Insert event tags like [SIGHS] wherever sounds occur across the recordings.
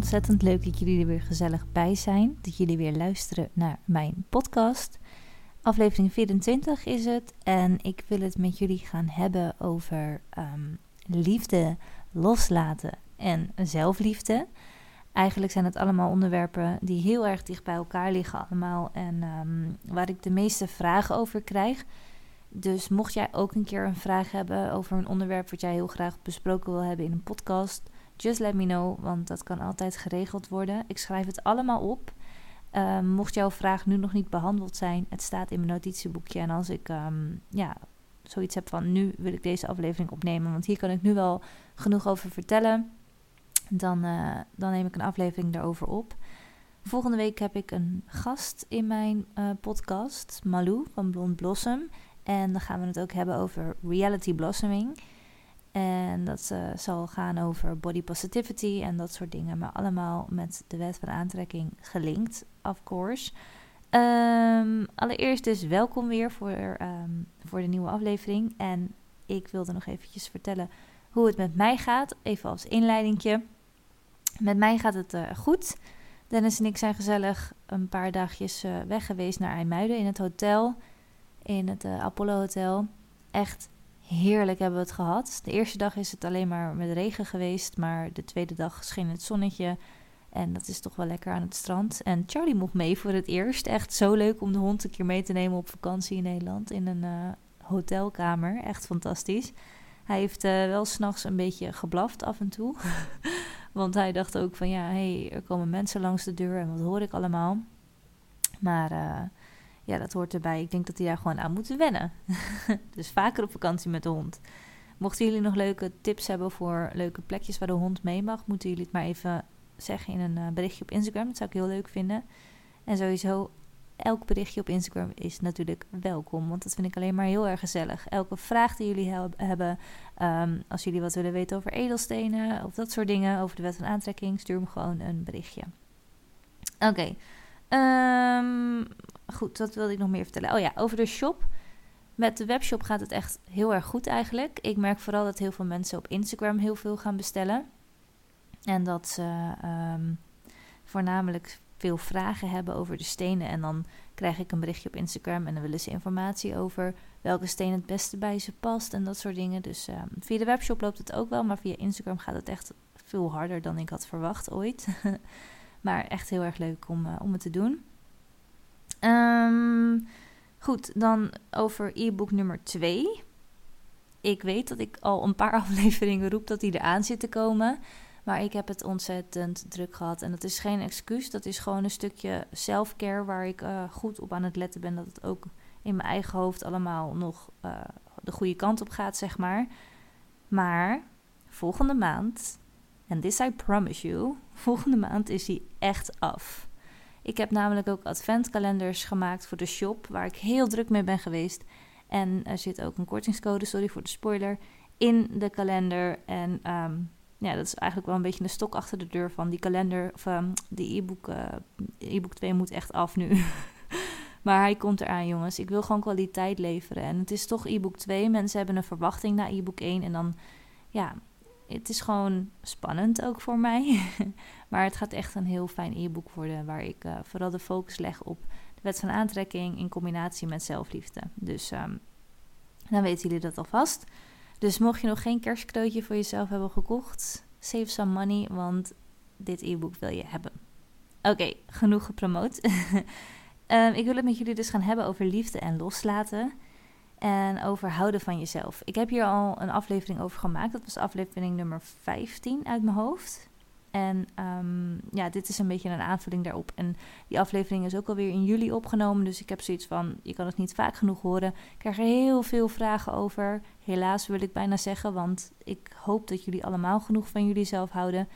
ontzettend leuk dat jullie er weer gezellig bij zijn. Dat jullie weer luisteren naar mijn podcast. Aflevering 24 is het. En ik wil het met jullie gaan hebben over ehm, liefde, loslaten en zelfliefde. Eigenlijk zijn het allemaal onderwerpen die heel erg dicht bij elkaar liggen allemaal. En ehm, waar ik de meeste vragen over krijg. Dus mocht jij ook een keer een vraag hebben over een onderwerp wat jij heel graag besproken wil hebben in een podcast, just let me know, want dat kan altijd geregeld worden. Ik schrijf het allemaal op. Um, mocht jouw vraag nu nog niet behandeld zijn, het staat in mijn notitieboekje. En als ik um, ja, zoiets heb van nu wil ik deze aflevering opnemen, want hier kan ik nu wel genoeg over vertellen, dan, uh, dan neem ik een aflevering daarover op. Volgende week heb ik een gast in mijn uh, podcast, Malou van Blond Blossom. En dan gaan we het ook hebben over reality blossoming. En dat uh, zal gaan over body positivity en dat soort dingen. Maar allemaal met de wet van aantrekking gelinkt, of course. Um, allereerst dus welkom weer voor, um, voor de nieuwe aflevering. En ik wilde nog eventjes vertellen hoe het met mij gaat. Even als inleidingje. Met mij gaat het uh, goed. Dennis en ik zijn gezellig een paar dagjes uh, weg geweest naar IJmuiden in het hotel. In het Apollo Hotel. Echt heerlijk hebben we het gehad. De eerste dag is het alleen maar met regen geweest, maar de tweede dag scheen het zonnetje. En dat is toch wel lekker aan het strand. En Charlie mocht mee voor het eerst. Echt zo leuk om de hond een keer mee te nemen op vakantie in Nederland. In een uh, hotelkamer. Echt fantastisch. Hij heeft uh, wel s'nachts een beetje geblaft af en toe. [LAUGHS] Want hij dacht ook van ja, hey, er komen mensen langs de deur en wat hoor ik allemaal. Maar uh, ja, dat hoort erbij. Ik denk dat hij daar gewoon aan moet wennen. [LAUGHS] dus vaker op vakantie met de hond. Mochten jullie nog leuke tips hebben voor leuke plekjes waar de hond mee mag, moeten jullie het maar even zeggen in een uh, berichtje op Instagram. Dat zou ik heel leuk vinden. En sowieso, elk berichtje op Instagram is natuurlijk welkom. Want dat vind ik alleen maar heel erg gezellig. Elke vraag die jullie he hebben, um, als jullie wat willen weten over edelstenen of dat soort dingen, over de wet van aantrekking, stuur me gewoon een berichtje. Oké. Um, goed, wat wilde ik nog meer vertellen? Oh ja, over de shop. Met de webshop gaat het echt heel erg goed eigenlijk. Ik merk vooral dat heel veel mensen op Instagram heel veel gaan bestellen. En dat ze um, voornamelijk veel vragen hebben over de stenen. En dan krijg ik een berichtje op Instagram en dan willen ze informatie over welke steen het beste bij ze past en dat soort dingen. Dus um, via de webshop loopt het ook wel, maar via Instagram gaat het echt veel harder dan ik had verwacht ooit. [LAUGHS] maar echt heel erg leuk om, uh, om het te doen. Um, goed, dan over e-book nummer 2. Ik weet dat ik al een paar [LAUGHS] afleveringen roep dat die eraan zit te komen. Maar ik heb het ontzettend druk gehad. En dat is geen excuus. Dat is gewoon een stukje self-care waar ik uh, goed op aan het letten ben. Dat het ook in mijn eigen hoofd allemaal nog uh, de goede kant op gaat, zeg maar. Maar volgende maand, en this I promise you, [LAUGHS] volgende maand is hij echt af. Ik heb namelijk ook adventkalenders gemaakt voor de shop, waar ik heel druk mee ben geweest. En er zit ook een kortingscode, sorry voor de spoiler, in de kalender. En um, ja, dat is eigenlijk wel een beetje een stok achter de deur van die kalender. Of um, die e-book, uh, e-book 2 moet echt af nu. [LAUGHS] maar hij komt eraan, jongens. Ik wil gewoon kwaliteit leveren. En het is toch e-book 2. Mensen hebben een verwachting naar e-book 1. En dan, ja, het is gewoon spannend ook voor mij. [LAUGHS] maar het gaat echt een heel fijn e-book worden. Waar ik uh, vooral de focus leg op de wet van aantrekking in combinatie met zelfliefde. Dus um, dan weten jullie dat alvast. Dus mocht je nog geen kerstcadeautje voor jezelf hebben gekocht, save some money, want dit e-book wil je hebben. Oké, genoeg gepromoot. um, [LAUGHS] ik wil het met jullie dus gaan hebben over liefde en loslaten. En over houden van jezelf. Ik heb hier al een aflevering over gemaakt. Dat was aflevering nummer 15 uit mijn hoofd. En um, ja, dit is een beetje een aanvulling daarop. En die aflevering is ook alweer in juli opgenomen. Dus ik heb zoiets van, je kan het niet vaak genoeg horen. Ik krijg er heel veel vragen over. Helaas wil ik bijna zeggen, want ik hoop dat jullie allemaal genoeg van jullie zelf houden.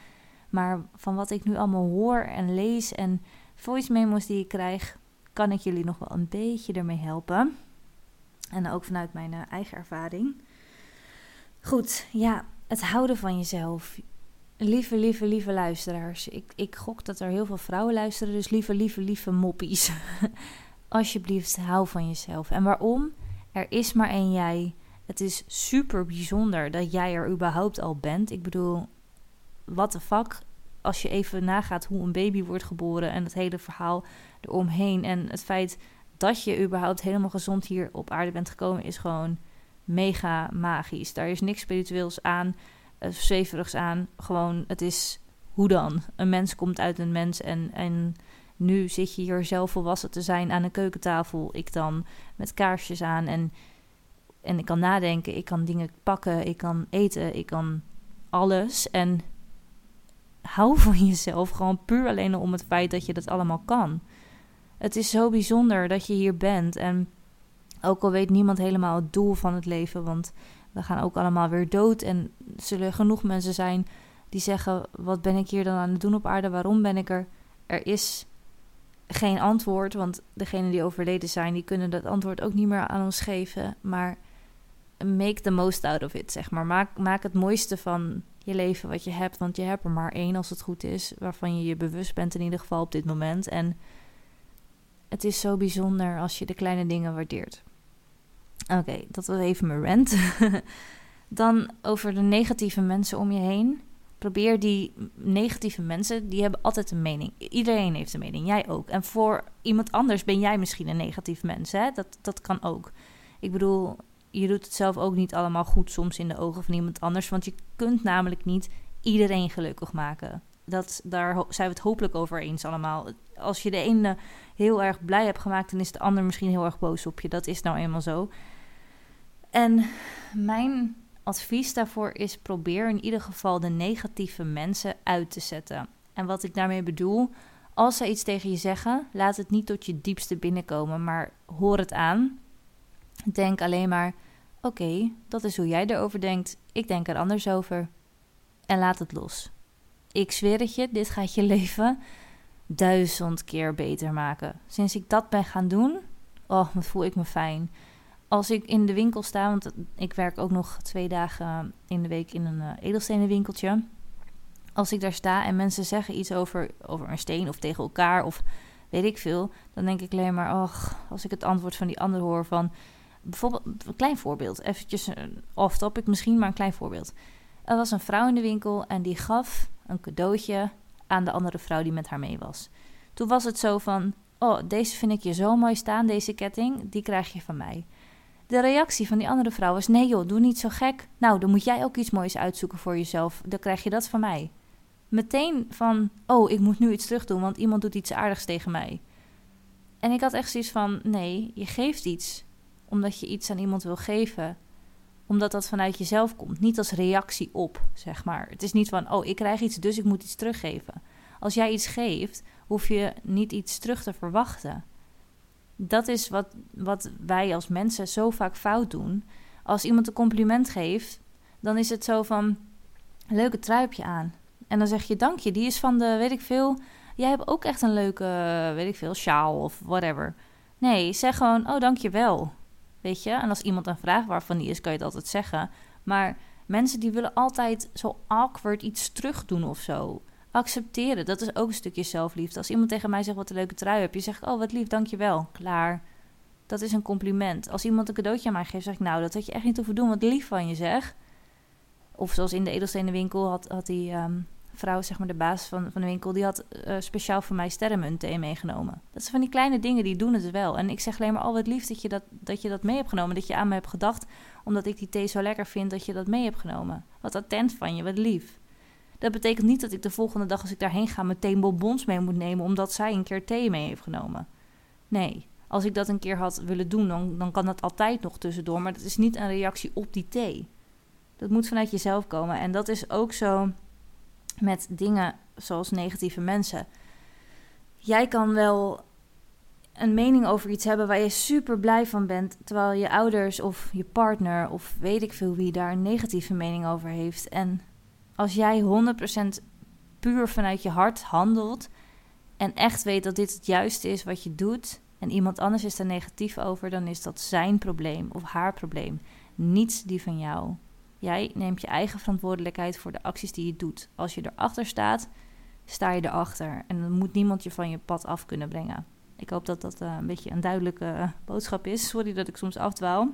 Maar van wat ik nu allemaal hoor en lees en voice memos die ik krijg, kan ik jullie nog wel een beetje ermee helpen. En ook vanuit mijn uh, eigen ervaring. Goed, ja, het houden van jezelf. Lieve, lieve, lieve luisteraars. Ik, ik gok dat er heel veel vrouwen luisteren. Dus lieve, lieve, lieve moppies. [LAUGHS] Alsjeblieft, hou van jezelf. En waarom? Er is maar één jij. Het is super bijzonder dat jij er überhaupt al bent. Ik bedoel, what the fuck? als je even nagaat hoe een baby wordt geboren en het hele verhaal eromheen en het feit dat je überhaupt helemaal gezond hier op aarde bent gekomen, is gewoon mega magisch. Daar is niks spiritueels aan, uh, zweverigs aan. Gewoon, het is hoe dan? Een mens komt uit een mens en, en nu zit je hier zelf volwassen te zijn aan een keukentafel. Ik dan met kaarsjes aan en, en ik kan nadenken, ik kan dingen pakken, ik kan eten, ik kan alles. En hou van [LAUGHS] jezelf gewoon puur alleen om het feit dat je dat allemaal kan. Het is zo bijzonder dat je hier bent. En ook al weet niemand helemaal het doel van het leven, want we gaan ook allemaal weer dood. En zullen genoeg mensen zijn die zeggen: Wat ben ik hier dan aan het doen op aarde? Waarom ben ik er? Er is geen antwoord, want degenen die overleden zijn, die kunnen dat antwoord ook niet meer aan ons geven. Maar make the most out of it, zeg maar. Maak, maak het mooiste van je leven wat je hebt, want je hebt er maar één als het goed is, waarvan je je bewust bent in ieder geval op dit moment. En het is zo bijzonder als je de kleine dingen waardeert. Oké, dat was even mijn rant. [LAUGHS] Dan over de negatieve mensen om je heen. Probeer die negatieve mensen, die hebben altijd een mening. Iedereen heeft een mening, jij ook. En voor iemand anders ben jij misschien een negatief mens. Hè? Dat, dat kan ook. Ik bedoel, je doet het zelf ook niet allemaal goed soms in de ogen van iemand anders. Want je kunt namelijk niet iedereen gelukkig maken. Dat, daar zijn we het hopelijk over eens allemaal. Als je de ene heel erg blij hebt gemaakt, dan is de ander misschien heel erg boos op je. Dat is nou eenmaal zo. En mijn advies daarvoor is: probeer in ieder geval de negatieve mensen uit te zetten. En wat ik daarmee bedoel, als ze iets tegen je zeggen, laat het niet tot je diepste binnenkomen, maar hoor het aan. Denk alleen maar: oké, dat is hoe jij erover denkt. Ik denk er anders over. En laat het los. Ik zweer het je, dit gaat je leven duizend keer beter maken. Sinds ik dat ben gaan doen, oh, wat voel ik me fijn. Als ik in de winkel sta, want ik werk ook nog twee dagen in de week in een uh, edelstenenwinkeltje. Als ik daar sta en mensen zeggen iets over, over een steen of tegen elkaar of weet ik veel, dan denk ik alleen maar, och, als ik het antwoord van die ander hoor van, bijvoorbeeld, een klein voorbeeld, eventjes uh, off topic misschien, maar een klein voorbeeld. Er was een vrouw in de winkel en die gaf een cadeautje aan de andere vrouw die met haar mee was. Toen was het zo van: Oh, deze vind ik je zo mooi staan, deze ketting, die krijg je van mij. De reactie van die andere vrouw was: Nee, joh, doe niet zo gek. Nou, dan moet jij ook iets moois uitzoeken voor jezelf. Dan krijg je dat van mij. Meteen van: Oh, ik moet nu iets terug doen, want iemand doet iets aardigs tegen mij. En ik had echt zoiets van: Nee, je geeft iets omdat je iets aan iemand wil geven omdat dat vanuit jezelf komt. Niet als reactie op, zeg maar. Het is niet van, oh, ik krijg iets, dus ik moet iets teruggeven. Als jij iets geeft, hoef je niet iets terug te verwachten. Dat is wat, wat wij als mensen zo vaak fout doen. Als iemand een compliment geeft, dan is het zo van, leuke truipje aan. En dan zeg je, dank je, die is van de, weet ik veel... Jij hebt ook echt een leuke, weet ik veel, sjaal of whatever. Nee, zeg gewoon, oh, dank je wel. Weet je? En als iemand een vraag waarvan die is, kan je het altijd zeggen. Maar mensen die willen altijd zo awkward iets terug doen of zo. Accepteren, dat is ook een stukje zelfliefde. Als iemand tegen mij zegt wat een leuke trui heb, je zegt, oh wat lief, dankjewel. Klaar. Dat is een compliment. Als iemand een cadeautje aan mij geeft, zeg ik, nou, dat had je echt niet hoeven doen, wat lief van je zeg. Of zoals in de edelstenenwinkel had, had die ehm, vrouw, zeg maar de baas van, van de winkel, die had uh, speciaal voor mij sterrenmunten meegenomen. Dat zijn van die kleine dingen, die doen het wel. En ik zeg alleen maar, al oh, wat lief dat je dat, dat je dat mee hebt genomen. Dat je aan me hebt gedacht, omdat ik die thee zo lekker vind, dat je dat mee hebt genomen. Wat attent van je, wat lief. Dat betekent niet dat ik de volgende dag, als ik daarheen ga, meteen bonbons mee moet nemen, omdat zij een keer thee mee heeft genomen. Nee, als ik dat een keer had willen doen, dan, dan kan dat altijd nog tussendoor. Maar dat is niet een reactie op die thee. Dat moet vanuit jezelf komen. En dat is ook zo met dingen zoals negatieve mensen. Jij kan wel een mening over iets hebben waar je super blij van bent, terwijl je ouders of je partner of weet ik veel wie daar een negatieve mening over heeft. En als jij 100% puur vanuit je hart handelt en echt weet dat dit het juiste is wat je doet en iemand anders is er negatief over, dan is dat zijn probleem of haar probleem, niets die van jou. Jij neemt je eigen verantwoordelijkheid voor de acties die je doet. Als je erachter staat, sta je erachter. En dan moet niemand je van je pad af kunnen brengen. Ik hoop dat dat uh, een beetje een duidelijke uh, boodschap is. Sorry dat ik soms afdwaal.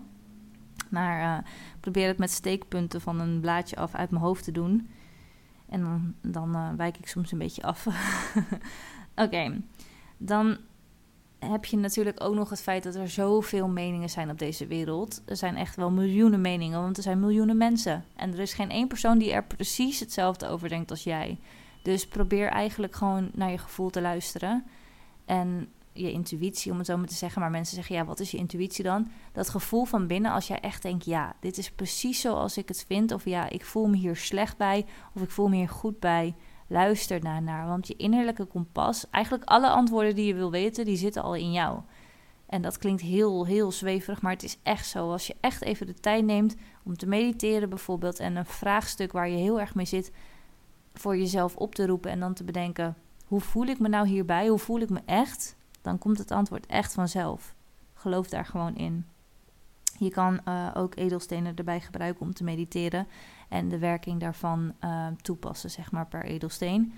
Maar uh, probeer het met steekpunten van een blaadje af uit mijn hoofd te doen. En dan, dan wijk ik soms een beetje af. [LAUGHS] Oké, dan heb je natuurlijk ook nog het feit dat er zoveel meningen zijn op deze wereld. Er zijn echt wel miljoenen meningen, want er zijn miljoenen mensen. En er is geen één persoon die er precies hetzelfde over denkt als jij. Dus probeer eigenlijk gewoon naar je gevoel te luisteren. En je intuïtie, om het zo maar te zeggen. Maar mensen zeggen, ja, wat is je intuïtie dan? Dat gevoel van binnen, als jij echt denkt, ja, dit is precies zoals ik het vind. Of ja, ik voel me hier slecht bij. Of ik voel me hier goed bij. Luister daarnaar. Want je innerlijke kompas, eigenlijk alle antwoorden die je wil weten, die zitten al in jou. En dat klinkt heel, heel zweverig, maar het is echt zo. Als je echt even de tijd neemt om te mediteren bijvoorbeeld... en een vraagstuk waar je heel erg mee zit voor jezelf op te roepen... en dan te bedenken, hoe voel ik me nou hierbij? Hoe voel ik me echt? Dan komt het antwoord echt vanzelf. Geloof daar gewoon in. Je kan uh, ook edelstenen erbij gebruiken om te mediteren en de werking daarvan uh, toepassen, zeg maar, per edelsteen.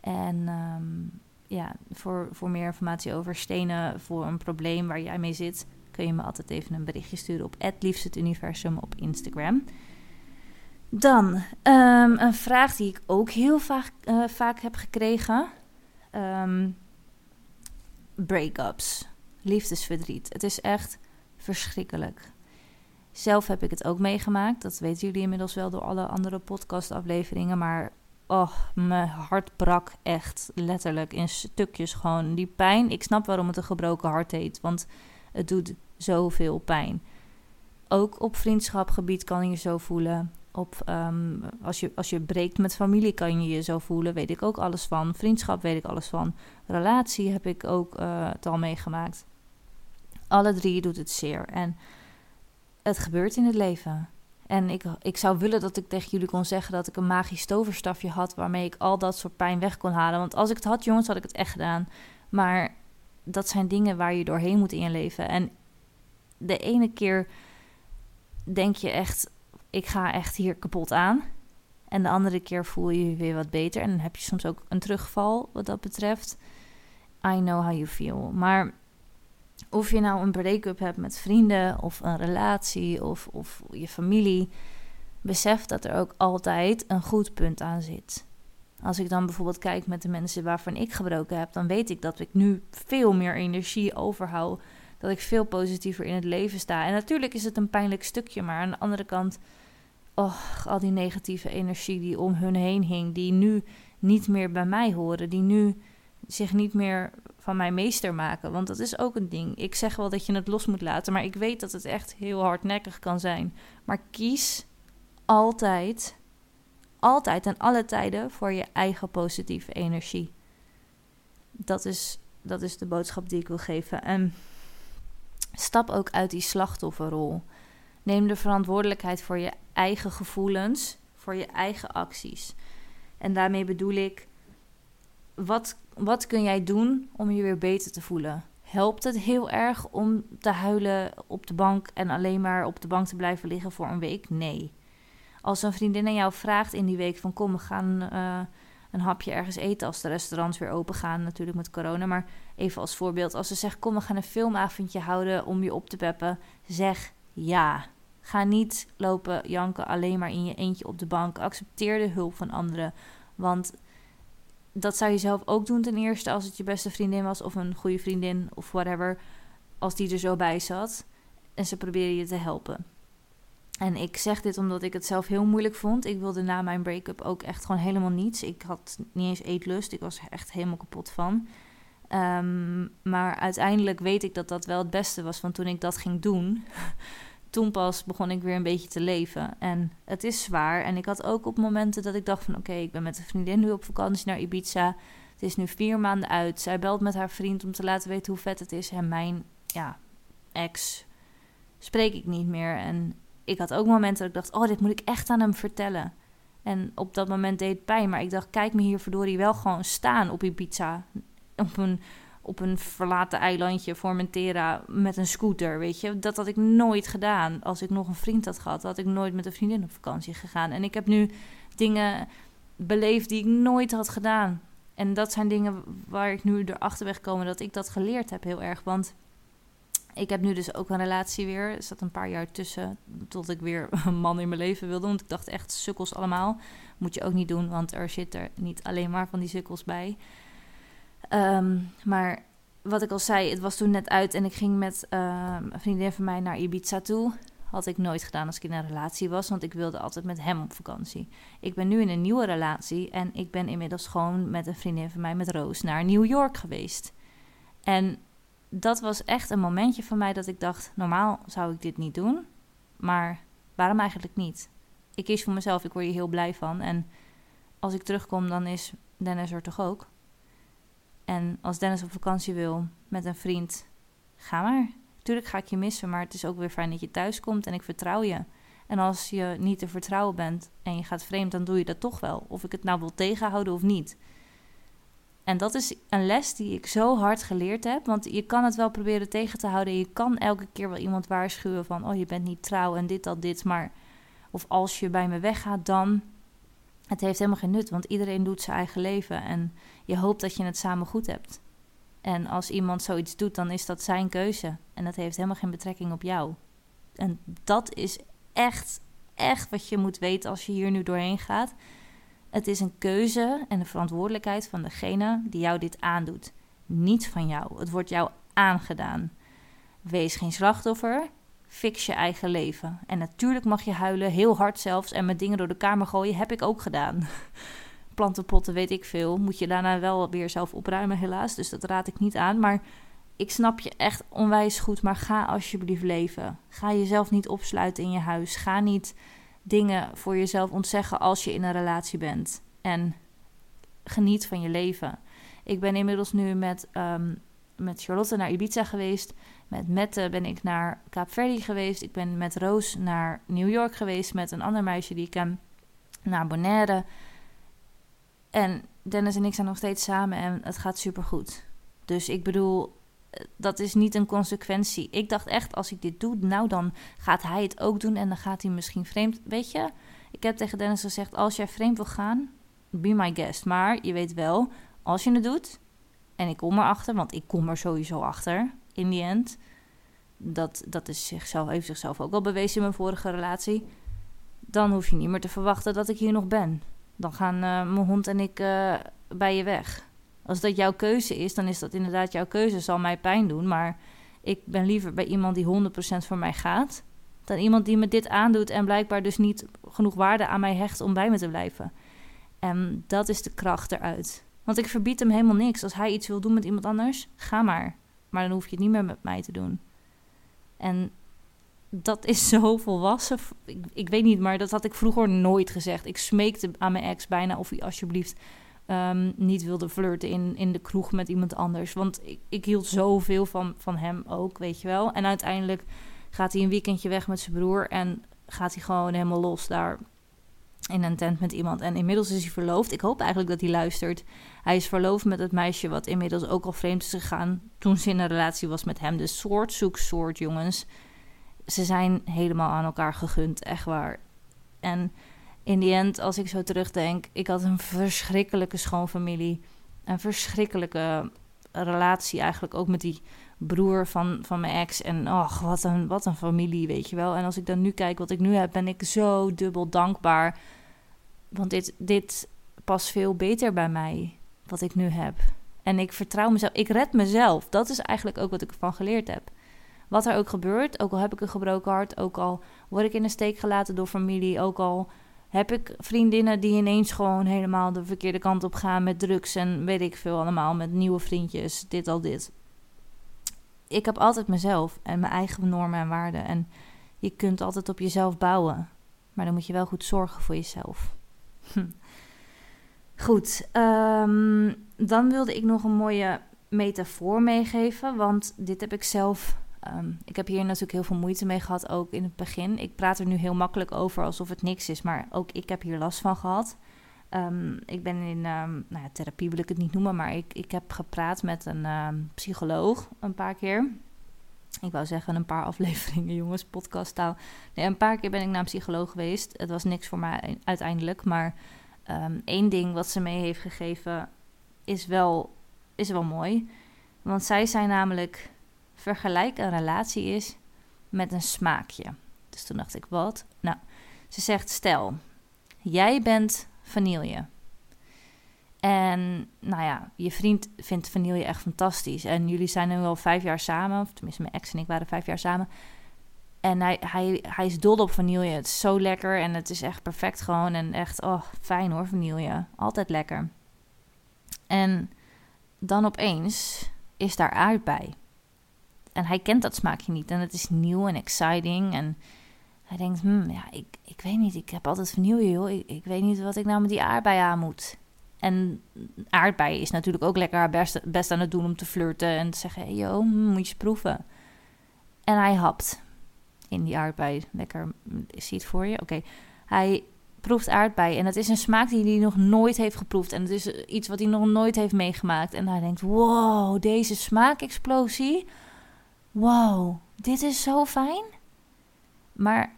En um, ja, voor, voor meer informatie over stenen voor een probleem waar jij mee zit, kun je me altijd even een berichtje sturen op het universum op Instagram. Dan um, een vraag die ik ook heel vaak, uh, vaak heb gekregen. Um, breakups, liefdesverdriet. Het is echt verschrikkelijk. Zelf heb ik het ook meegemaakt. Dat weten jullie inmiddels wel door alle andere podcastafleveringen. Maar oh, mijn hart brak echt letterlijk in stukjes gewoon. Die pijn, ik snap waarom het een gebroken hart heet. Want het doet zoveel pijn. Ook op vriendschapgebied kan je zo voelen. Op, um, als, je, als je breekt met familie kan je je zo voelen. Weet ik ook alles van. Vriendschap weet ik alles van. Relatie heb ik ook uh, het al meegemaakt. Alle drie doet het zeer. En het gebeurt in het leven. En ik, ik zou willen dat ik tegen jullie kon zeggen dat ik een magisch toverstafje had waarmee ik al dat soort pijn weg kon halen. Want als ik het had, jongens, had ik het echt gedaan. Maar dat zijn dingen waar je doorheen moet in je leven. En de ene keer denk je echt, ik ga echt hier kapot aan. En de andere keer voel je je weer wat beter. En dan heb je soms ook een terugval wat dat betreft. I know how you feel. Maar of je nou een break-up hebt met vrienden of een relatie of, of je familie, besef dat er ook altijd een goed punt aan zit. Als ik dan bijvoorbeeld kijk met de mensen waarvan ik gebroken heb, dan weet ik dat ik nu veel meer energie overhoud. Dat ik veel positiever in het leven sta. En natuurlijk is het een pijnlijk stukje, maar aan de andere kant, oh, al die negatieve energie die om hun heen hing, die nu niet meer bij mij horen, die nu zich niet meer van mij meester maken. Want dat is ook een ding. Ik zeg wel dat je het los moet laten, maar ik weet dat het echt heel hardnekkig kan zijn. Maar kies altijd, altijd en alle tijden voor je eigen positieve energie. Dat is, dat is de boodschap die ik wil geven. En stap ook uit die slachtofferrol. Neem de verantwoordelijkheid voor je eigen gevoelens, voor je eigen acties. En daarmee bedoel ik, wat wat kun jij doen om je weer beter te voelen? Helpt het heel erg om te huilen op de bank en alleen maar op de bank te blijven liggen voor een week? Nee. Als een vriendin aan jou vraagt in die week van kom, we gaan uh, een hapje ergens eten als de restaurants weer open gaan, natuurlijk met corona. Maar even als voorbeeld, als ze zegt kom, we gaan een filmavondje houden om je op te peppen, zeg ja. Ga niet lopen janken alleen maar in je eentje op de bank. Accepteer de hulp van anderen. Want dat zou je zelf ook doen ten eerste als het je beste vriendin was of een goede vriendin of whatever. Als die er zo bij zat en ze probeerde je te helpen. En ik zeg dit omdat ik het zelf heel moeilijk vond. Ik wilde na mijn break-up ook echt gewoon helemaal niets. Ik had niet eens eetlust. Ik was er echt helemaal kapot van. Um, maar uiteindelijk weet ik dat dat wel het beste was. Want toen ik dat ging doen, [LAUGHS] toen pas begon ik weer een beetje te leven. En het is zwaar. En ik had ook op momenten dat ik dacht van... oké, ik ben met een vriendin nu op vakantie naar Ibiza. Het is nu vier maanden uit. Zij belt met haar vriend om te laten weten hoe vet het is. En mijn ja, ex spreek ik niet meer. En ik had ook momenten dat ik dacht... oh, dit moet ik echt aan hem vertellen. En op dat moment deed het pijn. Maar ik dacht, kijk me hier verdorie wel gewoon staan op Ibiza. Op een op een verlaten eilandje, Formentera, met een scooter, weet je. Dat had ik nooit gedaan. Als ik nog een vriend had gehad, had ik nooit met een vriendin op vakantie gegaan. En ik heb nu dingen beleefd die ik nooit had gedaan. En dat zijn dingen waar ik nu erachter ben gekomen dat ik dat geleerd heb heel erg. Want ik heb nu dus ook een relatie weer. Er zat een paar jaar tussen tot ik weer [LAUGHS] een man in mijn leven wilde. Want ik dacht echt, sukkels allemaal. Moet je ook niet doen, want er zit er niet alleen maar van die sukkels bij. Ehm, maar wat ik al zei, het was toen net uit en ik ging met um, een vriendin van mij naar Ibiza toe. Had ik nooit gedaan als ik in een relatie was, want ik wilde altijd met hem op vakantie. Ik ben nu in een nieuwe relatie en ik ben inmiddels gewoon met een vriendin van mij, met Roos, naar New York geweest. En dat was echt een momentje van mij dat ik dacht: normaal zou ik dit niet doen, maar waarom eigenlijk niet? Ik kies voor mezelf, ik word hier heel blij van. En als ik terugkom, dan is Dennis er toch ook? En als Dennis op vakantie wil met een vriend, ga maar. Tuurlijk ga ik je missen, maar het is ook weer fijn dat je thuis komt en ik vertrouw je. En als je niet te vertrouwen bent en je gaat vreemd, dan doe je dat toch wel. Of ik het nou wil tegenhouden of niet. En dat is een les die ik zo hard geleerd heb. Want je kan het wel proberen tegen te houden. Je kan elke keer wel iemand waarschuwen van... oh, je bent niet trouw en dit, dat, dit. Maar of als je bij me weggaat, dan... Het heeft helemaal geen nut, want iedereen doet zijn eigen leven. En je hoopt dat je het samen goed hebt. En als iemand zoiets doet, dan is dat zijn keuze. En dat heeft helemaal geen betrekking op jou. En dat is echt, echt wat je moet weten als je hier nu doorheen gaat. Het is een keuze en de verantwoordelijkheid van degene die jou dit aandoet. Niet van jou. Het wordt jou aangedaan. Wees geen slachtoffer. Fix je eigen leven. En natuurlijk mag je huilen, heel hard zelfs, en met dingen door de kamer gooien. Heb ik ook gedaan. [LAUGHS] Plantenpotten, weet ik veel. Moet je daarna wel weer zelf opruimen, helaas. Dus dat raad ik niet aan. Maar ik snap je echt onwijs goed. Maar ga alsjeblieft leven. Ga jezelf niet opsluiten in je huis. Ga niet dingen voor jezelf ontzeggen als je in een relatie bent. En geniet van je leven. Ik ben inmiddels nu met, um, met Charlotte naar Ibiza geweest. Met Mette ben ik naar Kaapverdi geweest. Ik ben met Roos naar New York geweest. Met een ander meisje die ik ken. Naar Bonaire. En Dennis en ik zijn nog steeds samen en het gaat supergoed. Dus ik bedoel, dat is niet een consequentie. Ik dacht echt, als ik dit doe, nou dan gaat hij het ook doen en dan gaat hij misschien vreemd. Weet je, ik heb tegen Dennis gezegd: als jij vreemd wil gaan, be my guest. Maar je weet wel, als je het doet, en ik kom erachter, want ik kom er sowieso achter in die end. Dat, dat is zichzelf, heeft zichzelf ook al bewezen in mijn vorige relatie. Dan hoef je niet meer te verwachten dat ik hier nog ben. Dan gaan uh, mijn hond en ik uh, bij je weg. Als dat jouw keuze is, dan is dat inderdaad jouw keuze. Zal mij pijn doen, maar ik ben liever bij iemand die 100% voor mij gaat. Dan iemand die me dit aandoet en blijkbaar dus niet genoeg waarde aan mij hecht om bij me te blijven. En dat is de kracht eruit. Want ik verbied hem helemaal niks. Als hij iets wil doen met iemand anders, ga maar. Maar dan hoef je het niet meer met mij te doen. En dat is [LAUGHS] zo volwassen. Ik, ik weet niet, maar dat had ik vroeger nooit gezegd. Ik smeekte aan mijn ex bijna of hij alsjeblieft um, niet wilde flirten in, in de kroeg met iemand anders. Want ik, ik hield zoveel van, van hem ook, weet je wel. En uiteindelijk gaat hij een weekendje weg met zijn broer en gaat hij gewoon helemaal los daar in een tent met iemand. En inmiddels is hij verloofd. Ik hoop eigenlijk dat hij luistert. Hij is verloofd met het meisje wat inmiddels ook al vreemd is gegaan toen ze in een relatie was met hem. Dus soort zoek soort, jongens. Ze zijn helemaal aan elkaar gegund, echt waar. En in die end, als ik zo terugdenk, ik had een verschrikkelijke schoonfamilie. Een verschrikkelijke relatie eigenlijk ook met die broer van, van mijn ex. En ach, wat een, wat een familie, weet je wel. En als ik dan nu kijk wat ik nu heb, ben ik zo dubbel dankbaar. Want dit, dit past veel beter bij mij, wat ik nu heb. En ik vertrouw mezelf. Ik red mezelf. Dat is eigenlijk ook wat ik ervan geleerd heb. Wat er ook gebeurt, ook al heb ik een gebroken hart, ook al word ik in de steek gelaten door familie, ook al heb ik vriendinnen die ineens gewoon helemaal de verkeerde kant op gaan met drugs en weet ik veel allemaal, met nieuwe vriendjes, dit al dit. Ik heb altijd mezelf en mijn eigen normen en waarden en je kunt altijd op jezelf bouwen, maar dan moet je wel goed zorgen voor jezelf. Hm. Goed, um, dan wilde ik nog een mooie metafoor meegeven, want dit heb ik zelf Ehm, ik heb hier natuurlijk heel veel moeite mee gehad, ook in het begin. Ik praat er nu heel makkelijk over alsof het niks is, maar ook ik heb hier last van gehad. Ehm, ik ben in nou ja, therapie, wil ik het niet noemen, maar ik, ik heb gepraat met een psycholoog een paar keer. Ik wou zeggen een paar [LAUGHS] afleveringen, jongens, podcasttaal. Nee, een paar keer ben ik naar een psycholoog geweest. Het was niks voor mij uiteindelijk, maar één ding wat ze mee heeft gegeven is wel, is wel mooi. Want zij zei namelijk vergelijk een relatie is met een smaakje. Dus toen dacht ik, wat? Nou, ze zegt, stel, jij bent vanille. En nou ja, je vriend vindt vanille echt fantastisch. En jullie zijn nu al vijf jaar samen, of tenminste mijn ex en ik waren vijf jaar samen. En hij, hij, is dol op vanille. Het is zo lekker en het is echt perfect gewoon. En echt, oh, fijn hoor, vanille. Altijd lekker. En dan opeens is daar aardbei. En hij kent dat smaakje niet. En het is nieuw en exciting. En hij denkt, hmm, ja, ik, ik weet niet. Ik heb altijd vanille, joh. Ik, ik weet niet wat ik nou met die aardbei aan moet. En aardbei is natuurlijk ook lekker haar best, best aan het doen om te flirten. En te zeggen, joh, hmm, moet je proeven. En hij hapt in die aardbei. Lekker, zie je het voor je? Oké. Hij proeft aardbei. En het is een smaak die hij nog nooit heeft geproefd. En het is iets wat hij nog nooit heeft meegemaakt. En hij denkt, wow, deze smaakexplosie. Wow, dit is zo fijn. Maar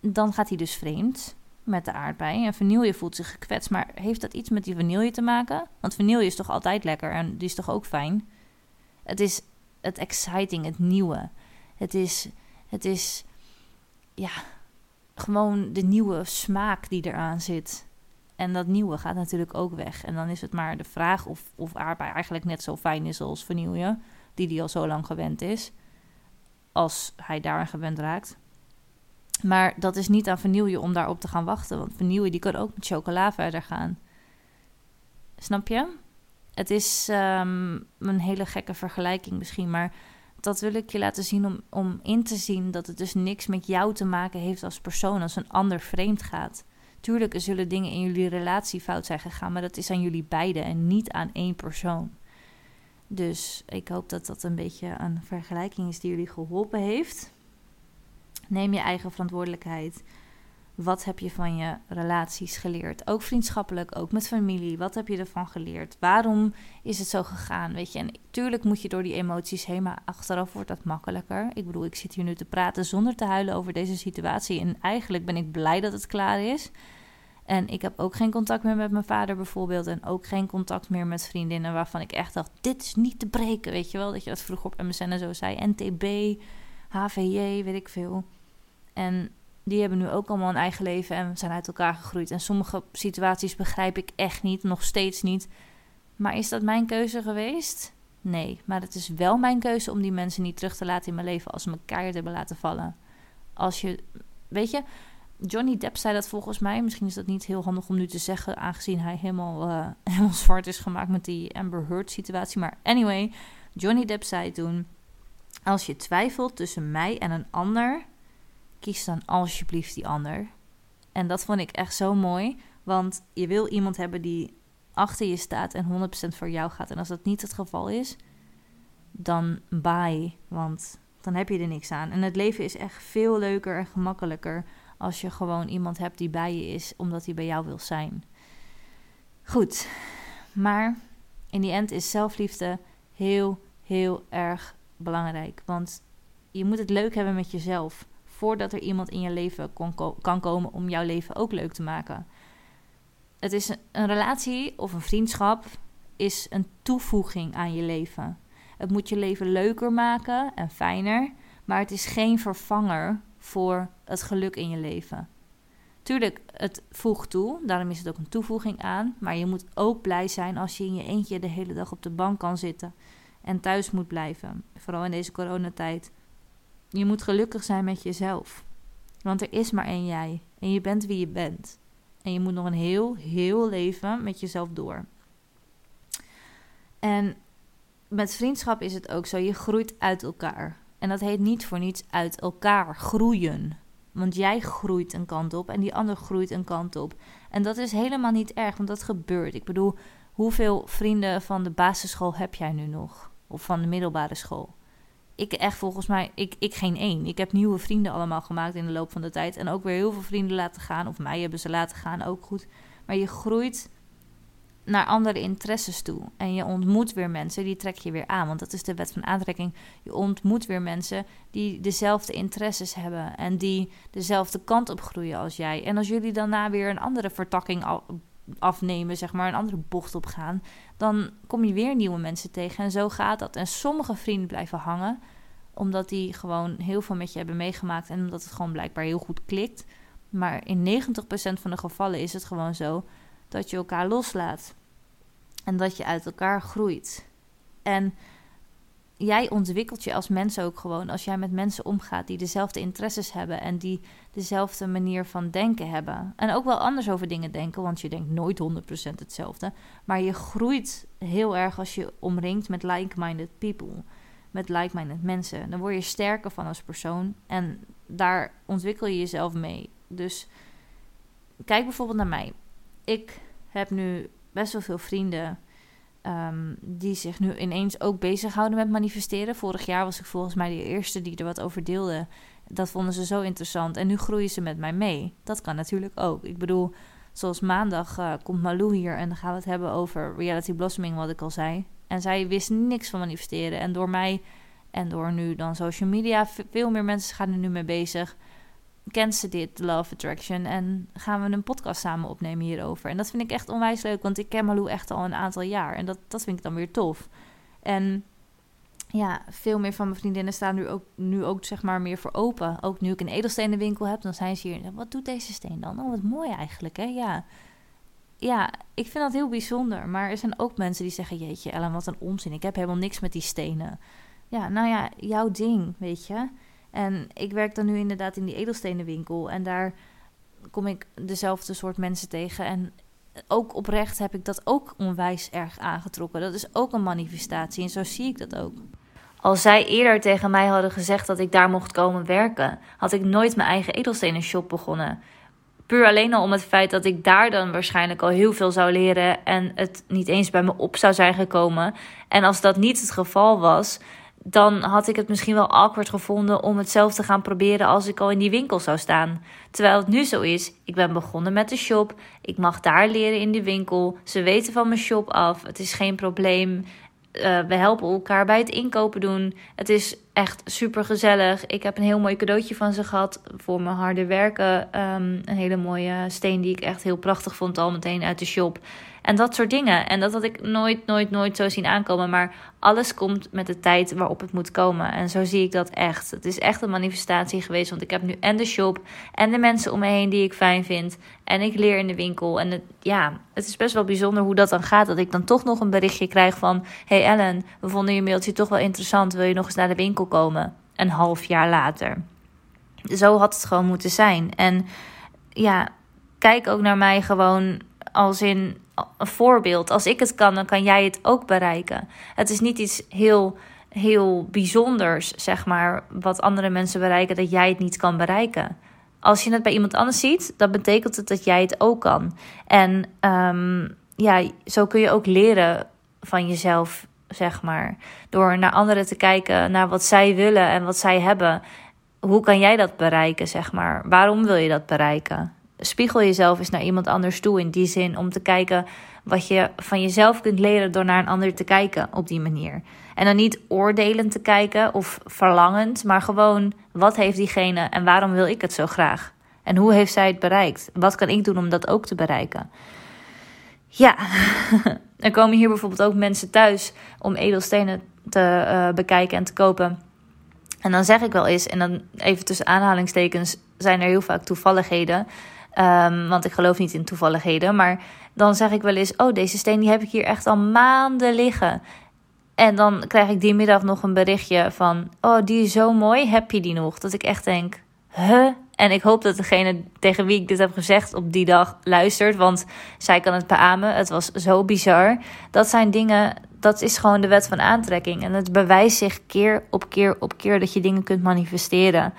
dan gaat hij dus vreemd met de aardbei. En vanille voelt zich gekwetst. Maar heeft dat iets met die vanille te maken? Want vanille is toch altijd lekker en die is toch ook fijn? Het is het exciting, het nieuwe. Het is, het is, ja, gewoon de nieuwe smaak die eraan zit. En dat nieuwe gaat natuurlijk ook weg. En dan is het maar de vraag of, of aardbei eigenlijk net zo fijn is als vanille, die die al zo lang gewend is. Als hij daaraan gewend raakt. Maar dat is niet aan vanille om daarop te gaan wachten. Want vanille die kan ook met chocola verder gaan. Snap je? Het is um, een hele gekke vergelijking misschien, maar dat wil ik je laten zien om, om in te zien dat het dus niks met jou te maken heeft als persoon als een ander vreemd gaat. Tuurlijk, er zullen dingen in jullie relatie fout zijn gegaan, maar dat is aan jullie beiden en niet aan één persoon. Dus ik hoop dat dat een beetje een vergelijking is die jullie geholpen heeft. Neem je eigen verantwoordelijkheid. Wat heb je van je relaties geleerd? Ook vriendschappelijk, ook met familie. Wat heb je ervan geleerd? Waarom is het zo gegaan? Weet je, en tuurlijk moet je door die emoties heen, maar achteraf wordt dat makkelijker. Ik bedoel, ik zit hier nu te praten zonder te huilen over deze situatie. En eigenlijk ben ik blij dat het klaar is. En ik heb ook geen contact meer met mijn vader bijvoorbeeld. En ook geen contact meer met vriendinnen waarvan ik echt dacht: dit is niet te breken. Weet je wel, dat je dat vroeger op MSN en zo zei. NTB, HVJ, weet ik veel. En die hebben nu ook allemaal een eigen leven en zijn uit elkaar gegroeid. En sommige situaties begrijp ik echt niet, nog steeds niet. Maar is dat mijn keuze geweest? Nee, maar het is wel mijn keuze om die mensen niet terug te laten in mijn leven als ze me keihard hebben laten vallen. Als je, weet je, Johnny Depp zei dat volgens mij. Misschien is dat niet heel handig om nu te zeggen, aangezien hij helemaal, uh, [LAUGHS] helemaal zwart is gemaakt met die Amber Heard situatie. Maar anyway, Johnny Depp zei toen: Als je twijfelt tussen mij en een ander, kies dan alsjeblieft die ander. En dat vond ik echt zo mooi, want je wil iemand hebben die achter je staat en 100% voor jou gaat. En als dat niet het geval is, dan bye, want dan heb je er niks aan. En het leven is echt veel leuker en gemakkelijker als je gewoon iemand hebt die bij je is, omdat hij bij jou wil zijn. Goed, maar in die end is zelfliefde heel, heel erg belangrijk. Want je moet het leuk hebben met jezelf voordat er iemand in je leven kan komen om jouw leven ook leuk te maken. Het is een, relatie of een vriendschap is een toevoeging aan je leven. Het moet je leven leuker maken en fijner, maar het is geen vervanger voor het geluk in je leven. Tuurlijk, het voegt toe, daarom is het ook een toevoeging aan. Maar je moet ook blij zijn als je in je eentje de hele dag op de bank kan zitten en thuis moet blijven. Vooral in deze coronatijd. Je moet gelukkig zijn met jezelf. Want er is maar één jij. En je bent wie je bent. En je moet nog een heel, heel leven met jezelf door. En met vriendschap is het ook zo. Je groeit uit elkaar. En dat heet niet voor niets uit elkaar groeien. Want jij groeit een kant op en die ander groeit een kant op. En dat is helemaal niet erg, want dat gebeurt. Ik bedoel, hoeveel vrienden van de basisschool heb jij nu nog? Of van de middelbare school? Ik echt volgens mij, ik, ik geen één. Ik heb nieuwe vrienden allemaal gemaakt in de loop van de tijd. En ook weer heel veel vrienden laten gaan. Of mij hebben ze laten gaan, ook goed. Maar je groeit naar andere interesses toe. En je ontmoet weer mensen, die trek je weer aan. Want dat is de wet van aantrekking. Je ontmoet weer mensen die dezelfde interesses hebben. En die dezelfde kant op groeien als jij. En als jullie daarna weer een andere vertakking afnemen, zeg maar, een andere bocht op gaan, dan kom je weer nieuwe mensen tegen. En zo gaat dat. En sommige vrienden blijven hangen, omdat die gewoon heel veel met je hebben meegemaakt en omdat het gewoon blijkbaar heel goed klikt. Maar in 90% van de gevallen is het gewoon zo dat je elkaar loslaat en dat je uit elkaar groeit. En jij ontwikkelt je als mens ook gewoon als jij met mensen omgaat die dezelfde interesses hebben en die dezelfde manier van denken hebben. En ook wel anders over dingen denken, want je denkt nooit 100% hetzelfde. Maar je groeit heel erg als je omringt met like-minded people, met like-minded mensen. Dan word je sterker van als persoon en daar ontwikkel je jezelf mee. Dus kijk bijvoorbeeld naar mij. Ik heb nu best wel veel vrienden Ehm, die zich nu ineens ook bezighouden met manifesteren. Vorig jaar was ik volgens mij de eerste die er wat over deelde. Dat vonden ze zo interessant. En nu groeien ze met mij mee. Dat kan natuurlijk ook. Ik bedoel, zoals maandag uh, komt Malou hier en dan gaan we het hebben over reality blossoming, wat ik al zei. En zij wist niks van manifesteren. En door mij en door nu dan social media, veel meer mensen gaan er nu mee bezig kent ze dit, Love Attraction. En gaan we een podcast samen opnemen hierover. En dat vind ik echt onwijs leuk, want ik ken Malou echt al een aantal jaar. En dat, dat vind ik dan weer tof. En ja, veel meer van mijn vriendinnen staan nu ook, nu ook zeg maar meer voor open. Ook nu ik een edelstenenwinkel heb, dan zijn ze hier. Wat doet deze steen dan? Oh, wat mooi eigenlijk, hè? Ja. Ja, ik vind dat heel bijzonder. Maar er zijn ook mensen die zeggen: Jeetje, Ellen, wat een onzin. Ik heb helemaal niks met die stenen. Ja, nou ja, jouw ding, weet je. En ik werk dan nu inderdaad in die edelstenenwinkel. En daar kom ik dezelfde soort mensen tegen. En ook oprecht heb ik dat ook onwijs erg aangetrokken. Dat is ook een manifestatie. En zo zie ik dat ook. Als zij eerder tegen mij hadden gezegd dat ik daar mocht komen werken, had ik nooit mijn eigen edelstenen shop begonnen. Puur alleen al om het feit dat ik daar dan waarschijnlijk al heel veel zou leren en het niet eens bij me op zou zijn gekomen. En als dat niet het geval was, dan had ik het misschien wel awkward gevonden om het zelf te gaan proberen als ik al in die winkel zou staan. Terwijl het nu zo is, ik ben begonnen met de shop, ik mag daar leren in de winkel, ze weten van mijn shop af, het is geen probleem. Uh, we helpen elkaar bij het inkopen doen. Het is echt super gezellig. Ik heb een heel mooi cadeautje van ze gehad voor mijn harde werken. Um, een hele mooie steen die ik echt heel prachtig vond, al meteen uit de shop. En dat soort dingen. En dat had ik nooit, nooit, nooit zo zien aankomen. Maar alles komt met de tijd waarop het moet komen. En zo zie ik dat echt. Het is echt een manifestatie geweest. Want ik heb nu en de shop en de mensen om me heen die ik fijn vind. En ik leer in de winkel. En het, ja, het is best wel bijzonder hoe dat dan gaat. Dat ik dan toch nog een berichtje krijg van... Hey Ellen, we vonden je mailtje toch wel interessant. Wil je nog eens naar de winkel komen? Een half jaar later. Zo had het gewoon moeten zijn. En ja, kijk ook naar mij gewoon als in een voorbeeld. Als ik het kan, dan kan jij het ook bereiken. Het is niet iets heel, heel bijzonders, zeg maar, wat andere mensen bereiken, dat jij het niet kan bereiken. Als je het bij iemand anders ziet, dan betekent het dat jij het ook kan. En um, ja, zo kun je ook leren van jezelf, zeg maar. Door naar anderen te kijken, naar wat zij willen en wat zij hebben. Hoe kan jij dat bereiken, zeg maar? Waarom wil je dat bereiken? Spiegel jezelf eens naar iemand anders toe in die zin om te kijken wat je van jezelf kunt leren door naar een ander te kijken op die manier. En dan niet oordelend te kijken of verlangend, maar gewoon wat heeft diegene en waarom wil ik het zo graag? En hoe heeft zij het bereikt? Wat kan ik doen om dat ook te bereiken? Ja, [LAUGHS] er komen hier bijvoorbeeld ook mensen thuis om edelstenen te uh, bekijken en te kopen. En dan zeg ik wel eens, en dan even tussen aanhalingstekens, zijn er heel vaak toevalligheden. Um, want ik geloof niet in toevalligheden. Maar dan zeg ik wel eens: Oh, deze steen die heb ik hier echt al maanden liggen. En dan krijg ik die middag nog een berichtje van: Oh, die is zo mooi. Heb je die nog? Dat ik echt denk: Huh? En ik hoop dat degene tegen wie ik dit heb gezegd op die dag luistert. Want zij kan het beamen. Het was zo bizar. Dat zijn dingen. Dat is gewoon de wet van aantrekking. En het bewijst zich keer op keer op keer dat je dingen kunt manifesteren.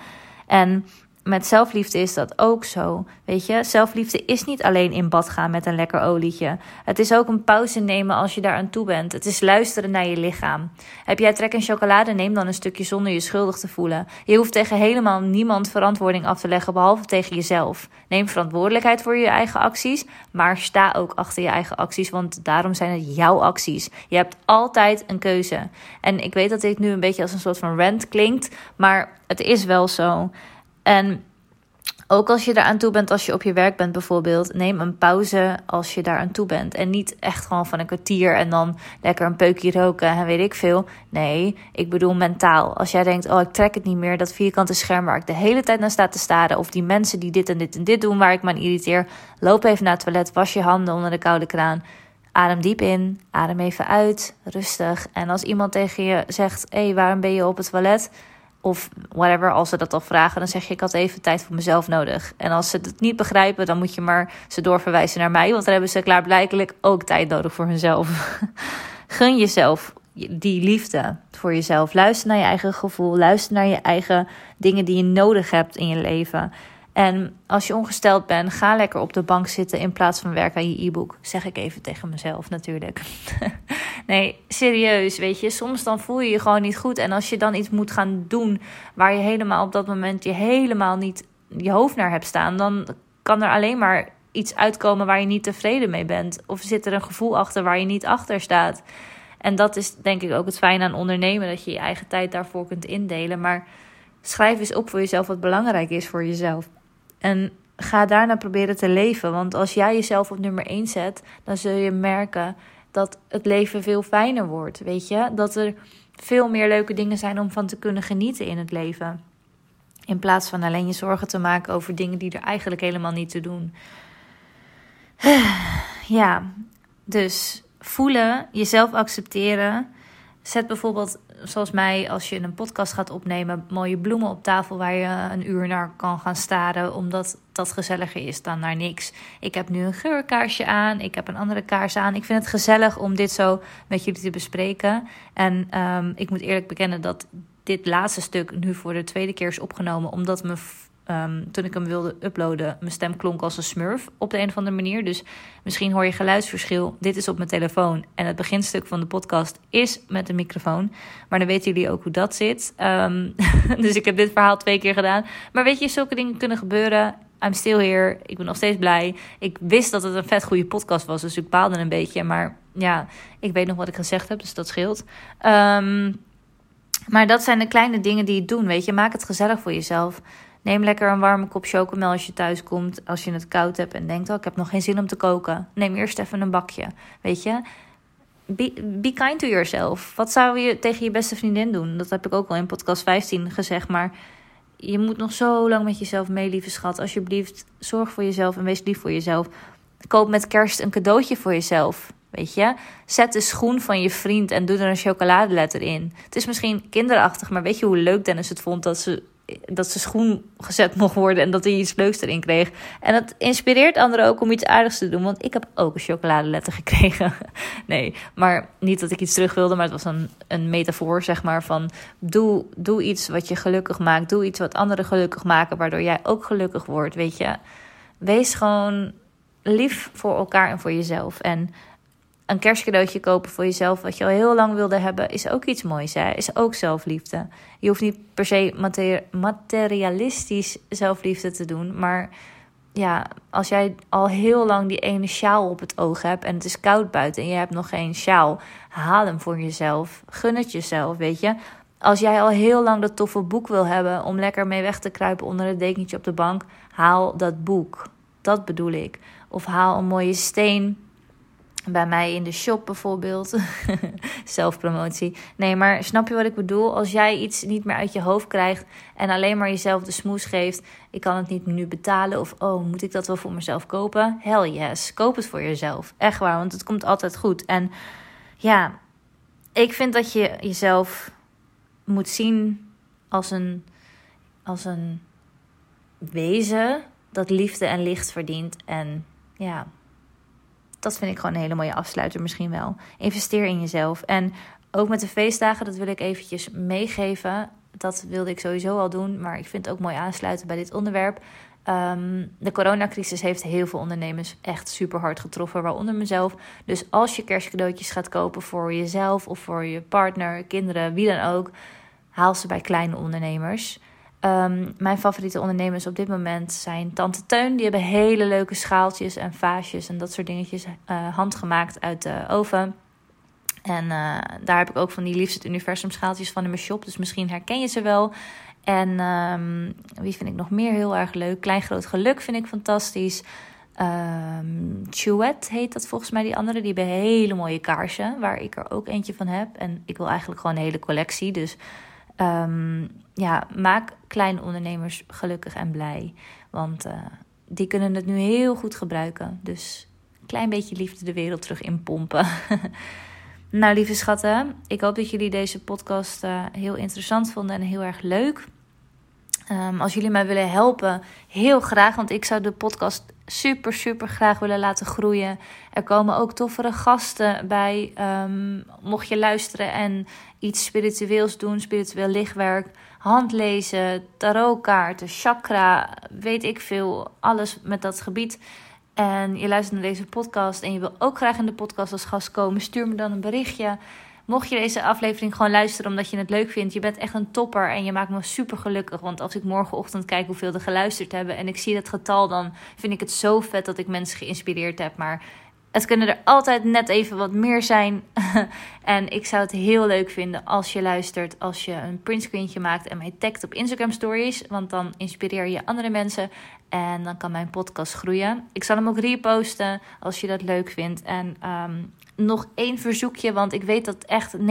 En met zelfliefde is dat ook zo. Weet je, zelfliefde is niet alleen in bad gaan met een lekker olietje. Het is ook een pauze nemen als je daar aan toe bent. Het is luisteren naar je lichaam. Heb jij trek in chocolade? Neem dan een stukje zonder je schuldig te voelen. Je hoeft tegen helemaal niemand verantwoording af te leggen, behalve tegen jezelf. Neem verantwoordelijkheid voor je eigen acties, maar sta ook achter je eigen acties, want daarom zijn het jouw acties. Je hebt altijd een keuze. En ik weet dat dit nu een beetje als een soort van rant klinkt, maar het is wel zo. En ook als je eraan toe bent, als je op je werk bent bijvoorbeeld, neem een pauze als je daar aan toe bent. En niet echt gewoon van een kwartier en dan lekker een peukje roken en weet ik veel. Nee, ik bedoel mentaal. Als jij denkt, oh ik trek het niet meer, dat vierkante scherm waar ik de hele tijd naar sta te staren. Of die mensen die dit en dit en dit doen waar ik me aan irriteer. Loop even naar het toilet, was je handen onder de koude kraan. Adem diep in, adem even uit, rustig. En als iemand tegen je zegt, hé hey, waarom ben je op het toilet? Of whatever, als ze dat al vragen, dan zeg je: Ik had even tijd voor mezelf nodig. En als ze het niet begrijpen, dan moet je maar ze doorverwijzen naar mij. Want dan hebben ze klaarblijkelijk ook tijd nodig voor hunzelf. [LAUGHS] Gun jezelf die liefde voor jezelf. Luister naar je eigen gevoel. Luister naar je eigen dingen die je nodig hebt in je leven. En als je ongesteld bent, ga lekker op de bank zitten in plaats van werken aan je e-book. Zeg ik even tegen mezelf natuurlijk. [LAUGHS] nee, serieus, weet je. Soms dan voel je je gewoon niet goed. En als je dan iets moet gaan doen waar je helemaal op dat moment je helemaal niet je hoofd naar hebt staan, dan kan er alleen maar iets uitkomen waar je niet tevreden mee bent. Of zit er een gevoel achter waar je niet achter staat. En dat is denk ik ook het fijne aan ondernemen, dat je je eigen tijd daarvoor kunt indelen. Maar schrijf eens op voor jezelf wat belangrijk is voor jezelf. En ga daarna proberen te leven. Want als jij jezelf op nummer 1 zet, dan zul je merken dat het leven veel fijner wordt. Weet je? Dat er veel meer leuke dingen zijn om van te kunnen genieten in het leven. In plaats van alleen je zorgen te maken over dingen die er eigenlijk helemaal niet te doen. [SIGHS] Ja, dus voelen, jezelf accepteren. Zet bijvoorbeeld zoals mij, als je een podcast gaat opnemen, mooie bloemen op tafel waar je een uur naar kan gaan staren, omdat dat gezelliger is dan naar niks. Ik heb nu een geurkaarsje aan, ik heb een andere kaars aan. Ik vind het gezellig om dit zo met jullie te bespreken. En um, ik moet eerlijk bekennen dat dit laatste stuk nu voor de tweede keer is opgenomen, omdat me Ehm, toen ik hem wilde uploaden, mijn stem klonk als een smurf op de een of andere manier. Dus misschien hoor je geluidsverschil. Dit is op mijn telefoon. En het beginstuk van de podcast is met een microfoon. Maar dan weten jullie ook hoe dat zit. Ehm, [LAUGHS] dus ik heb dit verhaal twee keer gedaan. Maar weet je, zulke dingen kunnen gebeuren. I'm still here. Ik ben nog steeds blij. Ik wist dat het een vet goede podcast was. Dus ik baalde een beetje. Maar ja, ik weet nog wat ik gezegd heb. Dus dat scheelt. Um, maar dat zijn de kleine dingen die je doen. Weet je, maak het gezellig voor jezelf. Neem lekker een warme kop chocomel als je thuis komt. Als je het koud hebt en denkt: Oh, ik heb nog geen zin om te koken. Neem eerst even een bakje. Weet je? Be, be kind to yourself. Wat zou je tegen je beste vriendin doen? Dat heb ik ook al in podcast 15 gezegd. Maar je moet nog zo lang met jezelf mee, lieve schat. Alsjeblieft, zorg voor jezelf en wees lief voor jezelf. Koop met kerst een cadeautje voor jezelf. Weet je, zet de schoen van je vriend en doe er een chocoladeletter in. Het is misschien kinderachtig, maar weet je hoe leuk Dennis het vond dat ze dat zijn schoen gezet mocht worden en dat hij iets leuks erin kreeg. En dat inspireert anderen ook om iets aardigs te doen, want ik heb ook een chocoladeletter gekregen. [LAUGHS] nee, maar niet dat ik iets terug wilde, maar het was een, een metafoor, zeg maar, van doe, doe iets wat je gelukkig maakt. Doe iets wat anderen gelukkig maken, waardoor jij ook gelukkig wordt, weet je. Wees gewoon lief voor elkaar en voor jezelf. En een kerstcadeautje kopen voor jezelf, wat je al heel lang wilde hebben, is ook iets moois. Hè? Is ook zelfliefde. Je hoeft niet per se materialistisch zelfliefde te doen. Maar ja, als jij al heel lang die ene sjaal op het oog hebt en het is koud buiten en je hebt nog geen sjaal, haal hem voor jezelf. Gun het jezelf, weet je. Als jij al heel lang dat toffe boek wil hebben om lekker mee weg te kruipen onder het dekentje op de bank, haal dat boek. Dat bedoel ik. Of haal een mooie steen bij mij in de shop bijvoorbeeld. [LAUGHS] Zelfpromotie. Nee, maar snap je wat ik bedoel? Als jij iets niet meer uit je hoofd krijgt en alleen maar jezelf de smoes geeft. Ik kan het niet nu betalen. Of oh, moet ik dat wel voor mezelf kopen? Hell yes. Koop het voor jezelf. Echt waar, want het komt altijd goed. En ja, ik vind dat je jezelf moet zien als een, als een wezen dat liefde en licht verdient. En ja, dat vind ik gewoon een hele mooie afsluiter misschien wel. Investeer in jezelf. En ook met de feestdagen, dat wil ik eventjes meegeven. Dat wilde ik sowieso al doen, maar ik vind het ook mooi aansluiten bij dit onderwerp. Um, de coronacrisis heeft heel veel ondernemers echt super hard getroffen, waaronder mezelf. Dus als je kerstcadeautjes gaat kopen voor jezelf of voor je partner, kinderen, wie dan ook, haal ze bij kleine ondernemers. Um, mijn favoriete ondernemers op dit moment zijn Tante Teun. Die hebben hele leuke schaaltjes en vaasjes en dat soort dingetjes uh, handgemaakt uit de oven. En uh, daar heb ik ook van die liefst het universum schaaltjes van in mijn shop. Dus misschien herken je ze wel. En um, wie vind ik nog meer heel erg leuk? Klein Groot Geluk vind ik fantastisch. Um, Chouette heet dat volgens mij, die andere. Die hebben hele mooie kaarsen, waar ik er ook eentje van heb. En ik wil eigenlijk gewoon een hele collectie. Dus um, ja, maak kleine ondernemers gelukkig en blij. Want uh, die kunnen het nu heel goed gebruiken. Dus een klein beetje liefde de wereld terug inpompen. [LAUGHS] nou, lieve schatten, ik hoop dat jullie deze podcast uh, heel interessant vonden en heel erg leuk. Um, als jullie mij willen helpen, heel graag. Want ik zou de podcast super, super graag willen laten groeien. Er komen ook toffere gasten bij. Um, mocht je luisteren en iets spiritueels doen, spiritueel lichtwerk, handlezen, tarotkaarten, chakra, weet ik veel. Alles met dat gebied. En je luistert naar deze podcast en je wil ook graag in de podcast als gast komen, stuur me dan een berichtje. Mocht je deze aflevering gewoon luisteren omdat je het leuk vindt, je bent echt een topper en je maakt me super gelukkig. Want als ik morgenochtend kijk hoeveel er geluisterd hebben en ik zie dat getal, dan vind ik het zo vet dat ik mensen geïnspireerd heb. Maar het kunnen er altijd net even wat meer zijn. [LAUGHS] en ik zou het heel leuk vinden als je luistert, als je een printscreentje maakt en mij tagt op Instagram Stories. Want dan inspireer je andere mensen en dan kan mijn podcast groeien. Ik zal hem ook reposten als je dat leuk vindt. En um, nog één verzoekje, want ik weet dat echt 90%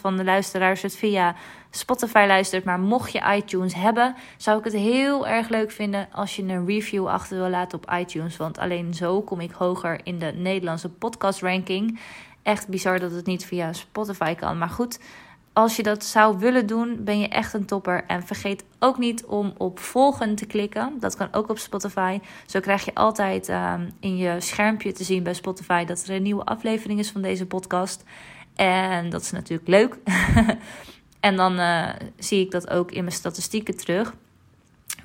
van de luisteraars het via Spotify luistert. Maar mocht je iTunes hebben, zou ik het heel erg leuk vinden als je een review achter wil laten op iTunes. Want alleen zo kom ik hoger in de Nederlandse podcast ranking. Echt bizar dat het niet via Spotify kan. Maar goed, als je dat zou willen doen, ben je echt een topper. En vergeet ook niet om op volgen te klikken. Dat kan ook op Spotify. Zo krijg je altijd um, in je schermpje te zien bij Spotify dat er een nieuwe aflevering is van deze podcast. En dat is natuurlijk leuk. [LAUGHS] en dan uh, zie ik dat ook in mijn statistieken terug.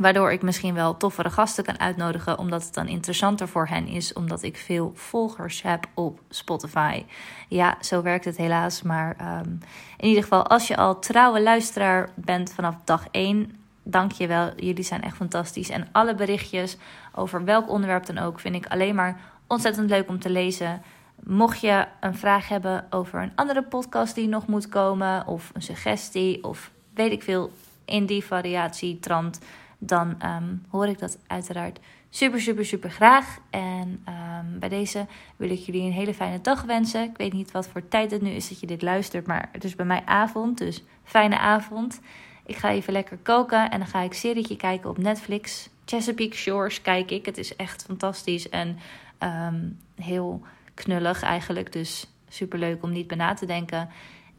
Waardoor ik misschien wel toffere gasten kan uitnodigen, omdat het dan interessanter voor hen is, omdat ik veel volgers heb op Spotify. Ja, zo werkt het helaas. Maar um, in ieder geval, als je al trouwe luisteraar bent vanaf dag 1, dank je wel. Jullie zijn echt fantastisch. En alle berichtjes over welk onderwerp dan ook, vind ik alleen maar ontzettend leuk om te lezen. Mocht je een vraag hebben over een andere podcast die nog moet komen, of een suggestie, of weet ik veel in die variatie, trant dan um, hoor ik dat uiteraard super, super, super graag. En um, bij deze wil ik jullie een hele fijne dag wensen. Ik weet niet wat voor tijd het nu is dat je dit luistert, maar het is bij mij avond, dus fijne avond. Ik ga even lekker koken en dan ga ik serietje kijken op Netflix. Chesapeake Shores kijk ik. Het is echt fantastisch en um, heel knullig eigenlijk. Dus super leuk om niet bij na te denken.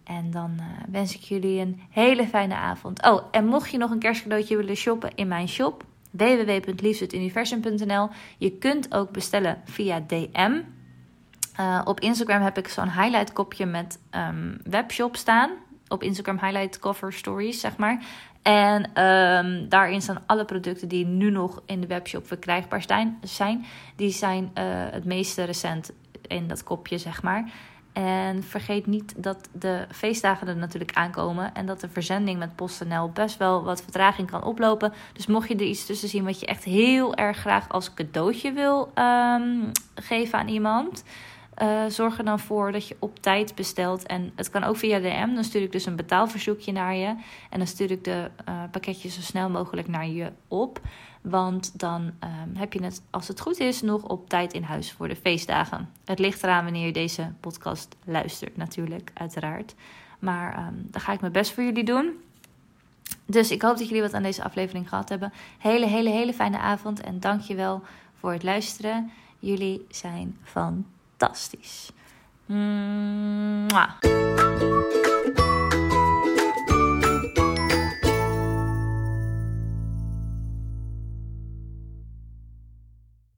En dan uh, wens ik jullie een hele fijne avond. Oh, en mocht je nog een kerstcadeautje willen shoppen in mijn shop, www.liefdetuniversum.nl. Je kunt ook bestellen via DM. Uh, op Instagram heb ik zo'n highlight kopje met um, webshop staan. Op Instagram highlight cover stories, zeg maar. En um, daarin staan alle producten die nu nog in de webshop verkrijgbaar zijn. Die zijn uh, het meeste recent in dat kopje, zeg maar. En vergeet niet dat de feestdagen er natuurlijk aankomen. En dat de verzending met PostNL best wel wat vertraging kan oplopen. Dus mocht je er iets tussen zien wat je echt heel erg graag als cadeautje wil um, geven aan iemand. Uh, zorg er dan voor dat je op tijd bestelt. En het kan ook via DM. Dan stuur ik dus een betaalverzoekje naar je. En dan stuur ik de uh, pakketjes zo snel mogelijk naar je op. Want dan um, heb je het, als het goed is, nog op tijd in huis voor de feestdagen. Het ligt eraan wanneer je deze podcast luistert, natuurlijk, uiteraard. Maar um, dan ga ik mijn best voor jullie doen. Dus ik hoop dat jullie wat aan deze aflevering gehad hebben. Hele, hele, hele fijne avond en dank je wel voor het luisteren. Jullie zijn fantastisch. Mwah.